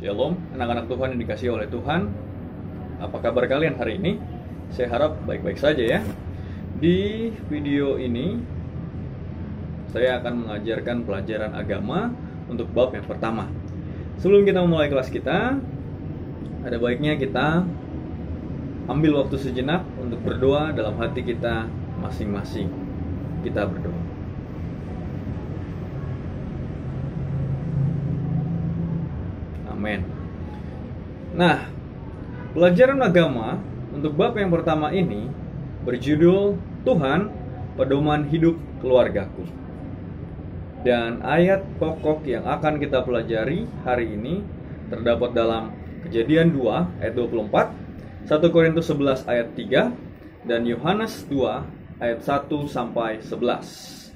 Shalom, anak-anak Tuhan yang dikasih oleh Tuhan. Apa kabar kalian hari ini? Saya harap baik-baik saja ya. Di video ini saya akan mengajarkan pelajaran agama untuk bab yang pertama. Sebelum kita memulai kelas kita, ada baiknya kita ambil waktu sejenak untuk berdoa dalam hati kita masing-masing. Kita berdoa. Amin. Nah, pelajaran agama untuk bab yang pertama ini berjudul Tuhan Pedoman Hidup Keluargaku. Dan ayat pokok yang akan kita pelajari hari ini terdapat dalam Kejadian 2 ayat 24, 1 Korintus 11 ayat 3, dan Yohanes 2 ayat 1 sampai 11.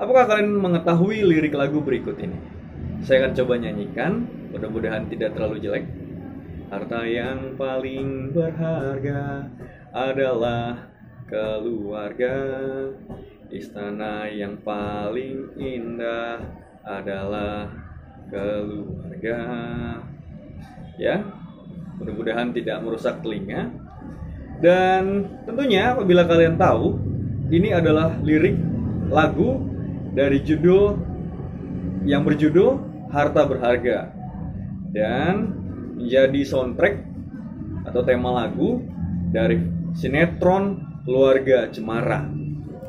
Apakah kalian mengetahui lirik lagu berikut ini? Saya akan coba nyanyikan, mudah-mudahan tidak terlalu jelek. Harta yang paling berharga adalah keluarga. Istana yang paling indah adalah keluarga. Ya, mudah-mudahan tidak merusak telinga. Dan tentunya apabila kalian tahu, ini adalah lirik lagu dari judul yang berjudul Harta Berharga dan menjadi soundtrack atau tema lagu dari sinetron Keluarga Cemara.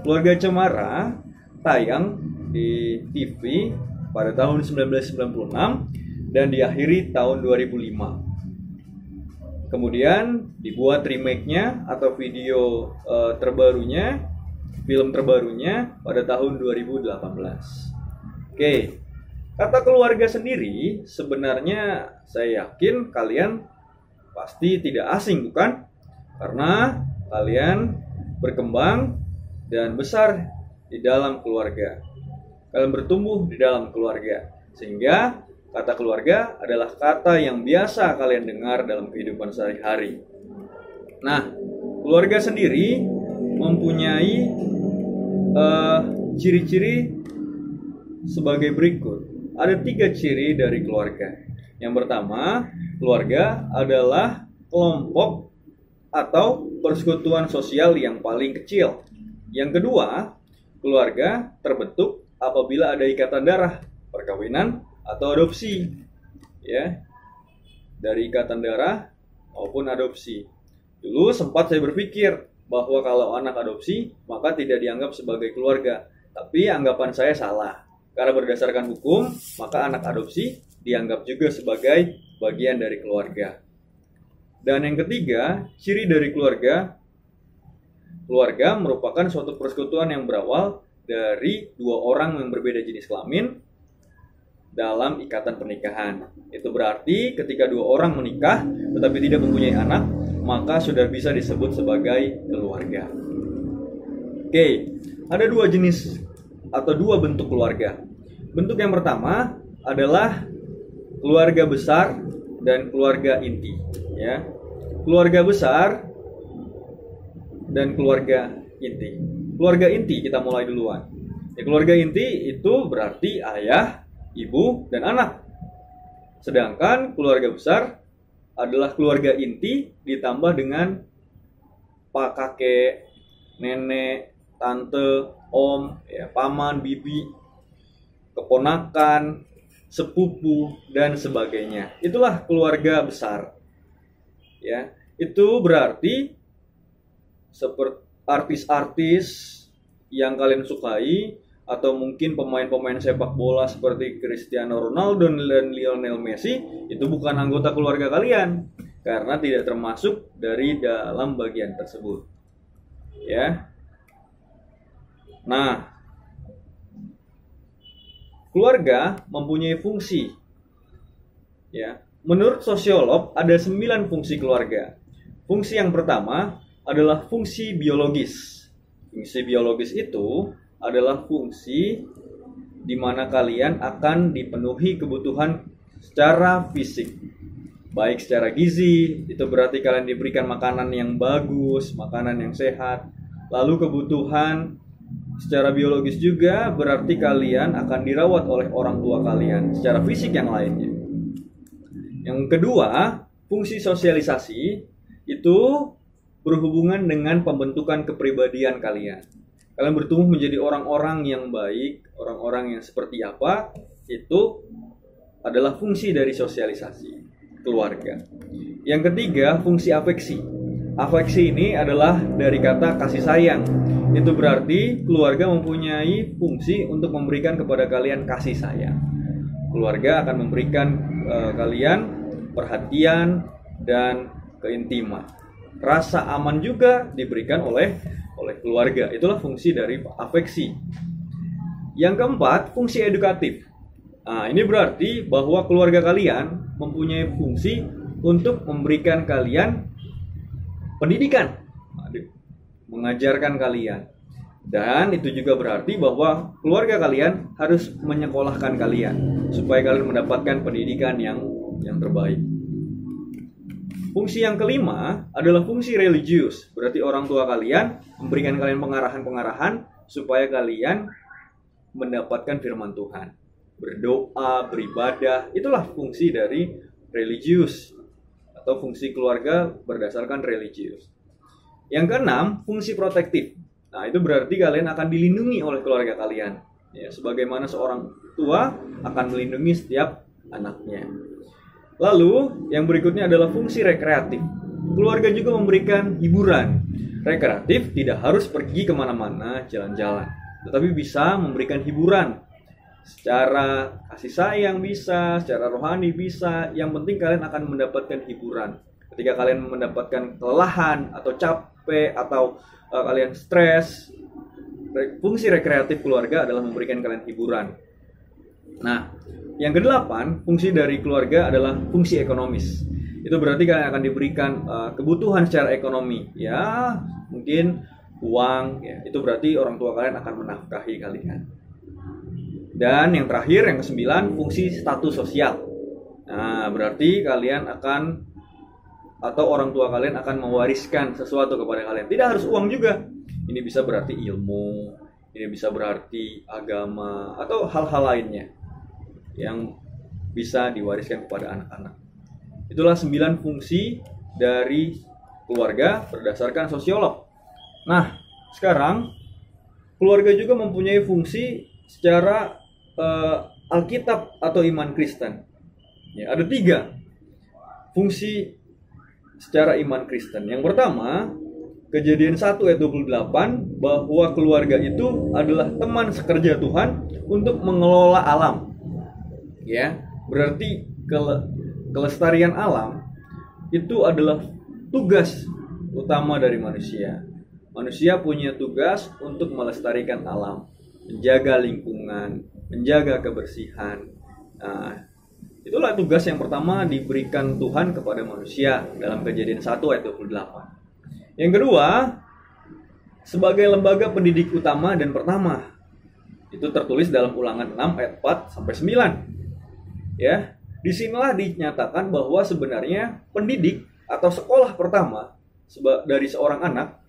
Keluarga Cemara tayang di TV pada tahun 1996 dan diakhiri tahun 2005. Kemudian dibuat remake-nya atau video uh, terbarunya, film terbarunya pada tahun 2018. Oke, kata keluarga sendiri sebenarnya saya yakin kalian pasti tidak asing bukan? Karena kalian berkembang dan besar di dalam keluarga. Kalian bertumbuh di dalam keluarga. Sehingga kata keluarga adalah kata yang biasa kalian dengar dalam kehidupan sehari-hari. Nah, keluarga sendiri mempunyai uh, ciri-ciri sebagai berikut. Ada tiga ciri dari keluarga. Yang pertama, keluarga adalah kelompok atau persekutuan sosial yang paling kecil. Yang kedua, keluarga terbentuk apabila ada ikatan darah, perkawinan atau adopsi. Ya. Dari ikatan darah maupun adopsi. Dulu sempat saya berpikir bahwa kalau anak adopsi maka tidak dianggap sebagai keluarga. Tapi anggapan saya salah. Karena berdasarkan hukum, maka anak adopsi dianggap juga sebagai bagian dari keluarga. Dan yang ketiga, ciri dari keluarga keluarga merupakan suatu persekutuan yang berawal dari dua orang yang berbeda jenis kelamin dalam ikatan pernikahan. Itu berarti ketika dua orang menikah tetapi tidak mempunyai anak, maka sudah bisa disebut sebagai keluarga. Oke, ada dua jenis atau dua bentuk keluarga. Bentuk yang pertama adalah keluarga besar dan keluarga inti, ya. Keluarga besar dan keluarga inti. Keluarga inti kita mulai duluan. Ya, keluarga inti itu berarti ayah, ibu, dan anak. Sedangkan keluarga besar adalah keluarga inti ditambah dengan pak kakek, nenek, tante, om, ya, paman, bibi, keponakan, sepupu dan sebagainya. Itulah keluarga besar. Ya, itu berarti seperti artis-artis yang kalian sukai atau mungkin pemain-pemain sepak bola seperti Cristiano Ronaldo dan Lionel Messi itu bukan anggota keluarga kalian karena tidak termasuk dari dalam bagian tersebut. Ya. Nah, keluarga mempunyai fungsi. Ya. Menurut sosiolog ada 9 fungsi keluarga. Fungsi yang pertama adalah fungsi biologis. Fungsi biologis itu adalah fungsi di mana kalian akan dipenuhi kebutuhan secara fisik. Baik secara gizi, itu berarti kalian diberikan makanan yang bagus, makanan yang sehat. Lalu kebutuhan secara biologis juga berarti kalian akan dirawat oleh orang tua kalian secara fisik yang lainnya. Yang kedua, fungsi sosialisasi itu berhubungan dengan pembentukan kepribadian kalian. Kalian bertumbuh menjadi orang-orang yang baik, orang-orang yang seperti apa, itu adalah fungsi dari sosialisasi keluarga. Yang ketiga, fungsi afeksi. Afeksi ini adalah dari kata kasih sayang. Itu berarti keluarga mempunyai fungsi untuk memberikan kepada kalian kasih sayang. Keluarga akan memberikan uh, kalian perhatian dan keintiman. Rasa aman juga diberikan oleh oleh keluarga. Itulah fungsi dari afeksi. Yang keempat, fungsi edukatif. Nah, ini berarti bahwa keluarga kalian mempunyai fungsi untuk memberikan kalian pendidikan, mengajarkan kalian. Dan itu juga berarti bahwa keluarga kalian harus menyekolahkan kalian supaya kalian mendapatkan pendidikan yang yang terbaik. Fungsi yang kelima adalah fungsi religius. Berarti orang tua kalian memberikan kalian pengarahan-pengarahan supaya kalian mendapatkan firman Tuhan berdoa, beribadah, itulah fungsi dari religius atau fungsi keluarga berdasarkan religius. Yang keenam, fungsi protektif. Nah, itu berarti kalian akan dilindungi oleh keluarga kalian. Ya, sebagaimana seorang tua akan melindungi setiap anaknya. Lalu, yang berikutnya adalah fungsi rekreatif. Keluarga juga memberikan hiburan. Rekreatif tidak harus pergi ke mana-mana jalan-jalan, tetapi bisa memberikan hiburan secara kasih sayang bisa, secara rohani bisa. Yang penting kalian akan mendapatkan hiburan. Ketika kalian mendapatkan kelelahan atau capek atau uh, kalian stres, fungsi rekreatif keluarga adalah memberikan kalian hiburan. Nah, yang kedelapan, fungsi dari keluarga adalah fungsi ekonomis. Itu berarti kalian akan diberikan uh, kebutuhan secara ekonomi. Ya, mungkin uang, ya. Itu berarti orang tua kalian akan menafkahi kalian. Dan yang terakhir, yang kesembilan, fungsi status sosial. Nah, berarti kalian akan atau orang tua kalian akan mewariskan sesuatu kepada kalian. Tidak harus uang juga. Ini bisa berarti ilmu, ini bisa berarti agama atau hal-hal lainnya yang bisa diwariskan kepada anak-anak. Itulah sembilan fungsi dari keluarga berdasarkan sosiolog. Nah, sekarang keluarga juga mempunyai fungsi secara uh, Alkitab atau iman Kristen. Ya, ada tiga fungsi secara iman Kristen. Yang pertama, kejadian 1 ayat 28 bahwa keluarga itu adalah teman sekerja Tuhan untuk mengelola alam. Ya, berarti ke kelestarian alam itu adalah tugas utama dari manusia. Manusia punya tugas untuk melestarikan alam, menjaga lingkungan, menjaga kebersihan. Nah, itulah tugas yang pertama diberikan Tuhan kepada manusia dalam kejadian 1 ayat 28. Yang kedua, sebagai lembaga pendidik utama dan pertama. Itu tertulis dalam ulangan 6 ayat 4 sampai 9. Ya, di sinilah dinyatakan bahwa sebenarnya pendidik atau sekolah pertama dari seorang anak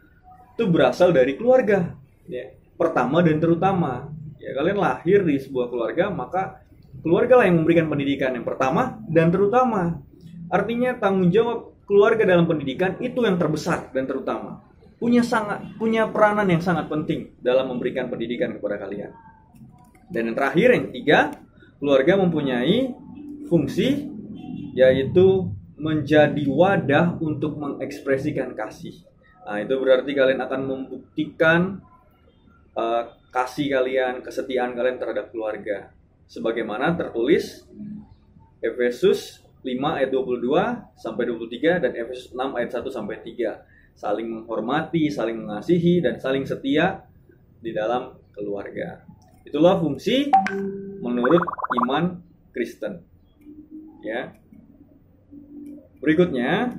itu berasal dari keluarga. Ya, pertama dan terutama ya kalian lahir di sebuah keluarga maka keluarga lah yang memberikan pendidikan yang pertama dan terutama. Artinya tanggung jawab keluarga dalam pendidikan itu yang terbesar dan terutama. Punya sangat punya peranan yang sangat penting dalam memberikan pendidikan kepada kalian. Dan yang terakhir yang ketiga keluarga mempunyai fungsi yaitu menjadi wadah untuk mengekspresikan kasih. Nah, itu berarti kalian akan membuktikan uh, kasih kalian, kesetiaan kalian terhadap keluarga. Sebagaimana tertulis Efesus 5 ayat 22 sampai 23 dan Efesus 6 ayat 1 sampai 3. Saling menghormati, saling mengasihi dan saling setia di dalam keluarga. Itulah fungsi menurut iman Kristen. Ya. Berikutnya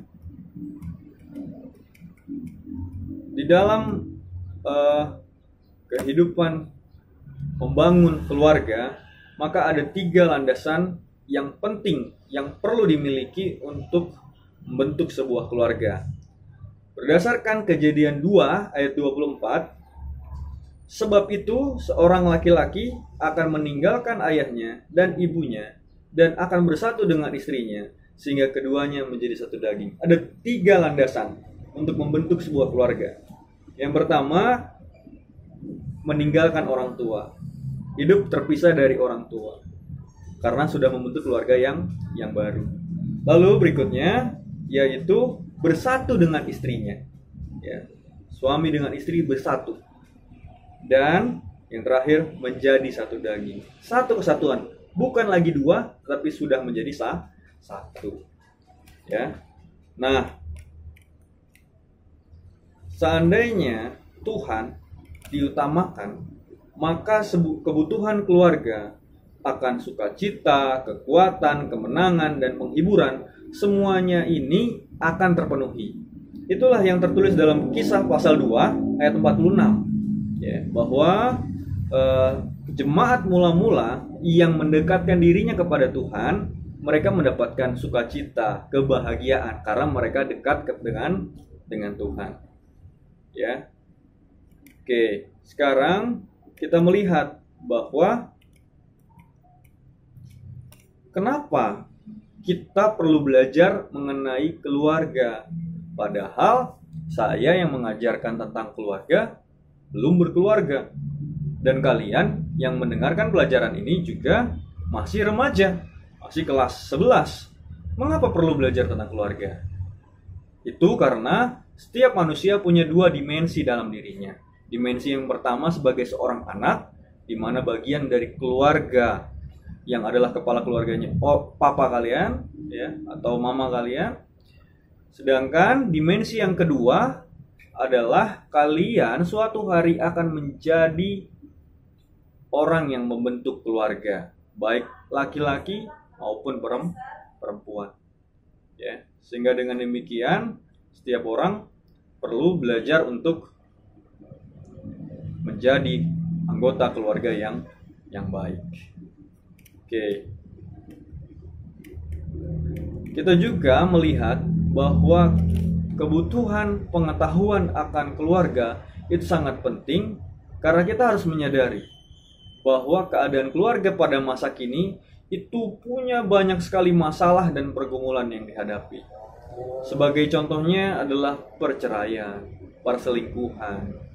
di dalam uh, kehidupan membangun keluarga, maka ada tiga landasan yang penting yang perlu dimiliki untuk membentuk sebuah keluarga. Berdasarkan kejadian 2 ayat 24, sebab itu seorang laki-laki akan meninggalkan ayahnya dan ibunya dan akan bersatu dengan istrinya, sehingga keduanya menjadi satu daging. Ada tiga landasan untuk membentuk sebuah keluarga. Yang pertama, meninggalkan orang tua. Hidup terpisah dari orang tua. Karena sudah membentuk keluarga yang yang baru. Lalu berikutnya yaitu bersatu dengan istrinya. Ya. Suami dengan istri bersatu. Dan yang terakhir menjadi satu daging. Satu kesatuan, bukan lagi dua, tapi sudah menjadi sah satu. Ya. Nah, seandainya Tuhan diutamakan, maka kebutuhan keluarga akan sukacita, kekuatan, kemenangan, dan penghiburan, semuanya ini akan terpenuhi. Itulah yang tertulis dalam kisah pasal 2 ayat 46. Ya, bahwa eh, jemaat mula-mula yang mendekatkan dirinya kepada Tuhan mereka mendapatkan sukacita, kebahagiaan karena mereka dekat dengan dengan Tuhan. Ya. Oke, sekarang kita melihat bahwa kenapa kita perlu belajar mengenai keluarga. Padahal saya yang mengajarkan tentang keluarga belum berkeluarga. Dan kalian yang mendengarkan pelajaran ini juga masih remaja masih kelas 11. Mengapa perlu belajar tentang keluarga? Itu karena setiap manusia punya dua dimensi dalam dirinya. Dimensi yang pertama sebagai seorang anak, di mana bagian dari keluarga yang adalah kepala keluarganya oh, papa kalian ya atau mama kalian. Sedangkan dimensi yang kedua adalah kalian suatu hari akan menjadi orang yang membentuk keluarga, baik laki-laki maupun perempuan. Ya, sehingga dengan demikian setiap orang perlu belajar untuk menjadi anggota keluarga yang yang baik. Oke. Kita juga melihat bahwa kebutuhan pengetahuan akan keluarga itu sangat penting karena kita harus menyadari bahwa keadaan keluarga pada masa kini itu punya banyak sekali masalah dan pergumulan yang dihadapi. Sebagai contohnya adalah perceraian, perselingkuhan,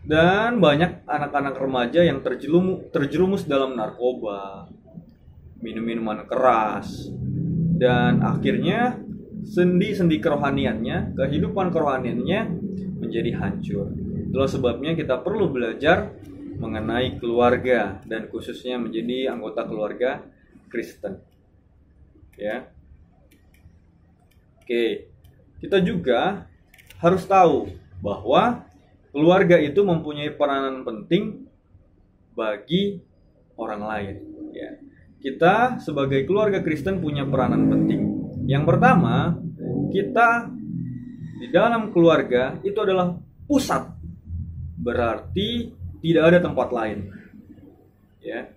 dan banyak anak-anak remaja yang terjerumus, dalam narkoba, minum-minuman keras, dan akhirnya sendi-sendi kerohaniannya, kehidupan kerohaniannya menjadi hancur. Itulah sebabnya kita perlu belajar mengenai keluarga dan khususnya menjadi anggota keluarga Kristen. Ya. Oke. Kita juga harus tahu bahwa keluarga itu mempunyai peranan penting bagi orang lain, ya. Kita sebagai keluarga Kristen punya peranan penting. Yang pertama, kita di dalam keluarga itu adalah pusat. Berarti tidak ada tempat lain. Ya.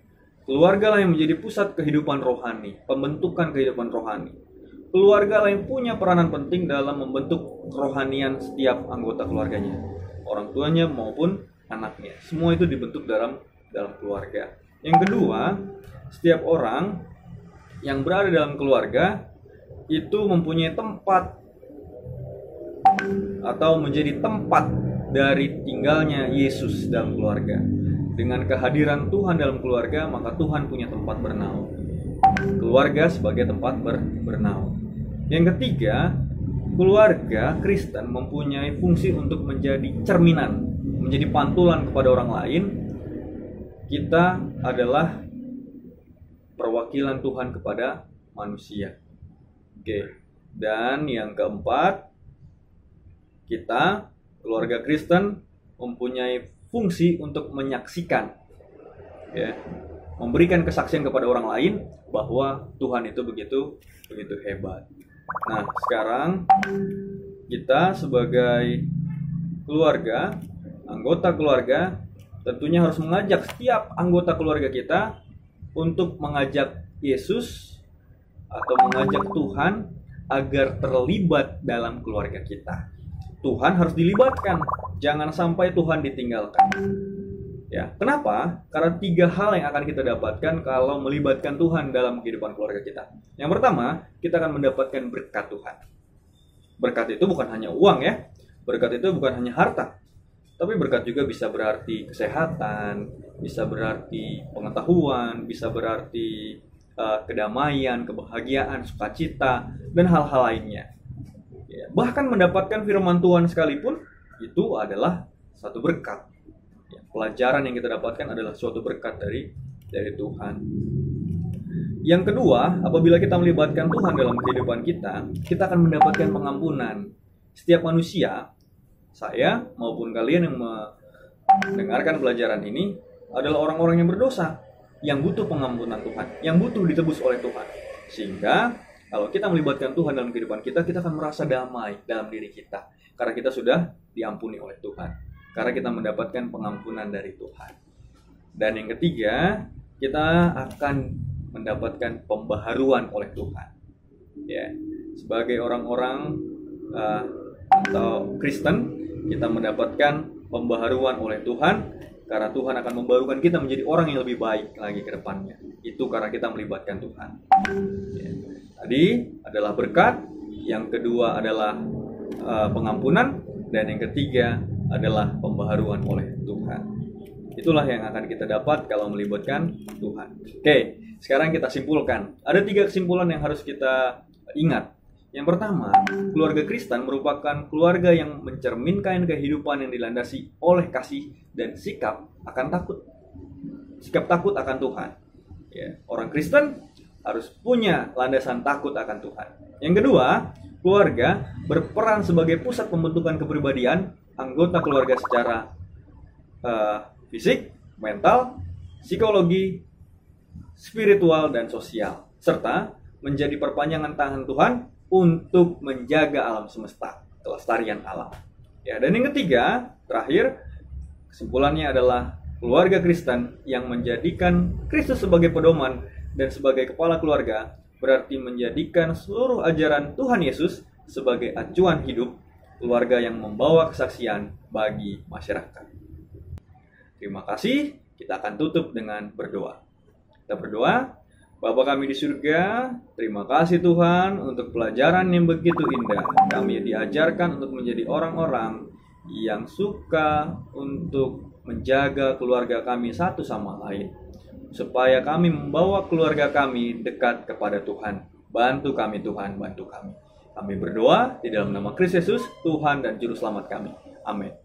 Keluarga yang menjadi pusat kehidupan rohani, pembentukan kehidupan rohani. Keluarga yang punya peranan penting dalam membentuk kerohanian setiap anggota keluarganya, orang tuanya maupun anaknya. Semua itu dibentuk dalam dalam keluarga. Yang kedua, setiap orang yang berada dalam keluarga itu mempunyai tempat atau menjadi tempat dari tinggalnya Yesus dalam keluarga dengan kehadiran Tuhan dalam keluarga, maka Tuhan punya tempat bernaung. Keluarga sebagai tempat ber bernaung. Yang ketiga, keluarga Kristen mempunyai fungsi untuk menjadi cerminan, menjadi pantulan kepada orang lain. Kita adalah perwakilan Tuhan kepada manusia. Oke. Dan yang keempat, kita keluarga Kristen mempunyai fungsi untuk menyaksikan ya memberikan kesaksian kepada orang lain bahwa Tuhan itu begitu begitu hebat. Nah, sekarang kita sebagai keluarga, anggota keluarga tentunya harus mengajak setiap anggota keluarga kita untuk mengajak Yesus atau mengajak Tuhan agar terlibat dalam keluarga kita. Tuhan harus dilibatkan. Jangan sampai Tuhan ditinggalkan. Ya, kenapa? Karena tiga hal yang akan kita dapatkan kalau melibatkan Tuhan dalam kehidupan keluarga kita. Yang pertama, kita akan mendapatkan berkat Tuhan. Berkat itu bukan hanya uang ya. Berkat itu bukan hanya harta. Tapi berkat juga bisa berarti kesehatan, bisa berarti pengetahuan, bisa berarti uh, kedamaian, kebahagiaan, sukacita, dan hal-hal lainnya. Ya, bahkan mendapatkan firman Tuhan sekalipun itu adalah satu berkat pelajaran yang kita dapatkan adalah suatu berkat dari dari Tuhan. Yang kedua, apabila kita melibatkan Tuhan dalam kehidupan kita, kita akan mendapatkan pengampunan. Setiap manusia, saya maupun kalian yang mendengarkan pelajaran ini adalah orang-orang yang berdosa, yang butuh pengampunan Tuhan, yang butuh ditebus oleh Tuhan. Sehingga kalau kita melibatkan Tuhan dalam kehidupan kita, kita akan merasa damai dalam diri kita karena kita sudah diampuni oleh Tuhan karena kita mendapatkan pengampunan dari Tuhan. Dan yang ketiga, kita akan mendapatkan pembaharuan oleh Tuhan. Ya, sebagai orang-orang uh, atau Kristen, kita mendapatkan pembaharuan oleh Tuhan karena Tuhan akan membarukan kita menjadi orang yang lebih baik lagi ke depannya. Itu karena kita melibatkan Tuhan. Ya. Tadi adalah berkat, yang kedua adalah uh, pengampunan, dan yang ketiga adalah pembaharuan oleh Tuhan. Itulah yang akan kita dapat kalau melibatkan Tuhan. Oke, sekarang kita simpulkan. Ada tiga kesimpulan yang harus kita ingat. Yang pertama, keluarga Kristen merupakan keluarga yang mencerminkan kehidupan yang dilandasi oleh kasih dan sikap akan takut. Sikap takut akan Tuhan. Ya, orang Kristen harus punya landasan takut akan Tuhan. Yang kedua, keluarga berperan sebagai pusat pembentukan kepribadian anggota keluarga secara uh, fisik, mental, psikologi, spiritual, dan sosial, serta menjadi perpanjangan tangan Tuhan untuk menjaga alam semesta, kelestarian alam. Ya, dan yang ketiga, terakhir, kesimpulannya adalah keluarga Kristen yang menjadikan Kristus sebagai pedoman dan sebagai kepala keluarga berarti menjadikan seluruh ajaran Tuhan Yesus sebagai acuan hidup keluarga yang membawa kesaksian bagi masyarakat. Terima kasih. Kita akan tutup dengan berdoa. Kita berdoa, Bapa kami di surga, terima kasih Tuhan untuk pelajaran yang begitu indah. Kami diajarkan untuk menjadi orang-orang yang suka untuk menjaga keluarga kami satu sama lain. Supaya kami membawa keluarga kami dekat kepada Tuhan. Bantu kami Tuhan, bantu kami. Kami berdoa di dalam nama Kristus Yesus, Tuhan dan Juru Selamat kami. Amin.